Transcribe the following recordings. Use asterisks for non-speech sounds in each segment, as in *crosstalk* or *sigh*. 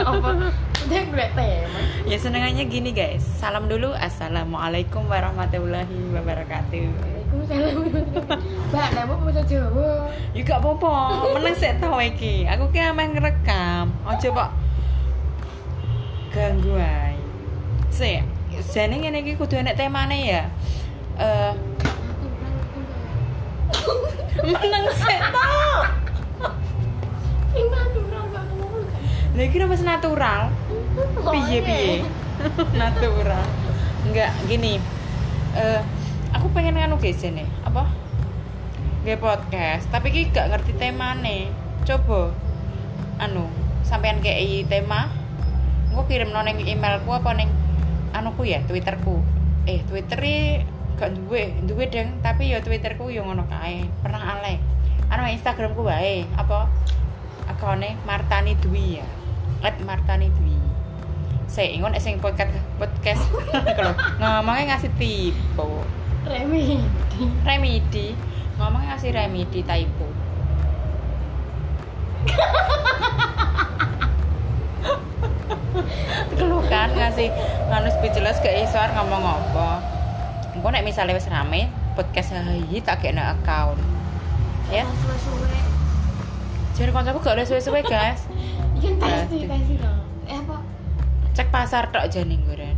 apa udah golek tema Ya senengannya gini guys. Salam dulu. Assalamualaikum warahmatullahi wabarakatuh. Waalaikumsalam *laughs* Mbak, nama bahasa Jawa Ya gak apa-apa. Meneng sik tau iki. Aku ki ameh ngerekam. Aja kok ganggu ae. Sik, jane ngene iki kudu enek temane ya. Eh, meneng sik tau. Sing natural gak ngomong kan Lha iki wis natural. Piye piye? *laughs* natural. Enggak, gini. Eh, aku pengen nganu nih. Apa? Nge podcast, tapi ki gak ngerti temane. Coba anu, sampean kei tema. Engko kirim nang emailku apa ning anuku ya, Twitterku. Eh, Twitter gak duwe, duwe deng, tapi ya Twitterku yo ngono kae. Pernah alay. Anu Instagramku wae, apa? Akone Martani Dwi ya. At Martani Dwi. Saya ingon sing podcast podcast. Kalau ngomongnya ngasih tipe Remi remedi. Ngomongnya ngasih remedi typo. Keluh kan ngasih nganu speechless ke isor ngomong apa. Engko nek misalnya wis rame podcast hahi tak kena account. Ya. Suwe-suwe jadi koncoku gak ada suwe-suwe guys. Iya pasti, Pasti. dong Eh apa? cek pasar tok jane goren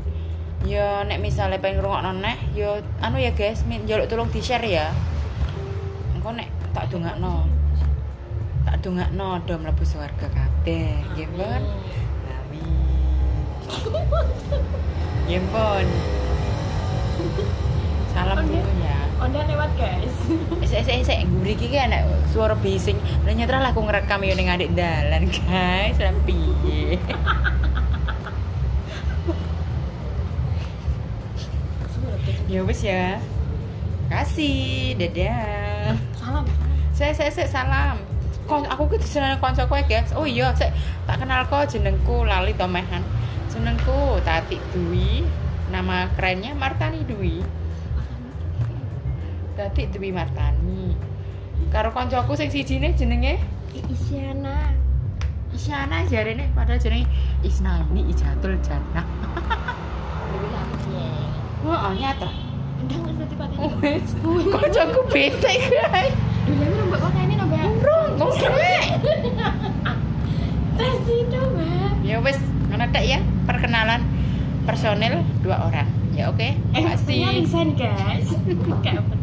ya nek misalnya pengen ngrungokno neh ya anu ya guys min njaluk tolong di share ya. Engko nek tak dongakno. Tak dongakno do mlebu swarga kabeh. Nggih pun amin pun *laughs* salam dulu ya. Onda lewat guys? Esek esek esek iki kan ana suara bising. Lah nyetral aku ngerekam yo ning adik dalan, guys. Lah piye? ya wis ya. Kasih, dadah. Salam Saya saya saya salam. Kon aku ki diseneni kanca kowe, guys. Oh iya, sik tak kenal kok jenengku lali to mehan. Jenengku Tati Dwi. Nama kerennya Martani Dwi. Tati Dwi Martani. Karo kancaku sing sijine jenenge Isyana Isyana jarene padahal jenenge Isna ini Ijatul Jannah. Lagi Wah, oh, nyata. Udah nggak ngerti pakai Wes, kancaku bete, guys. Dulu aku nambah kok ini nambah Urung, ngomong. *laughs* Tes itu mbak Ya wes, ngono tek ya perkenalan personil dua orang. Ya oke. Eh, Makasih. punya resign guys *laughs* Gak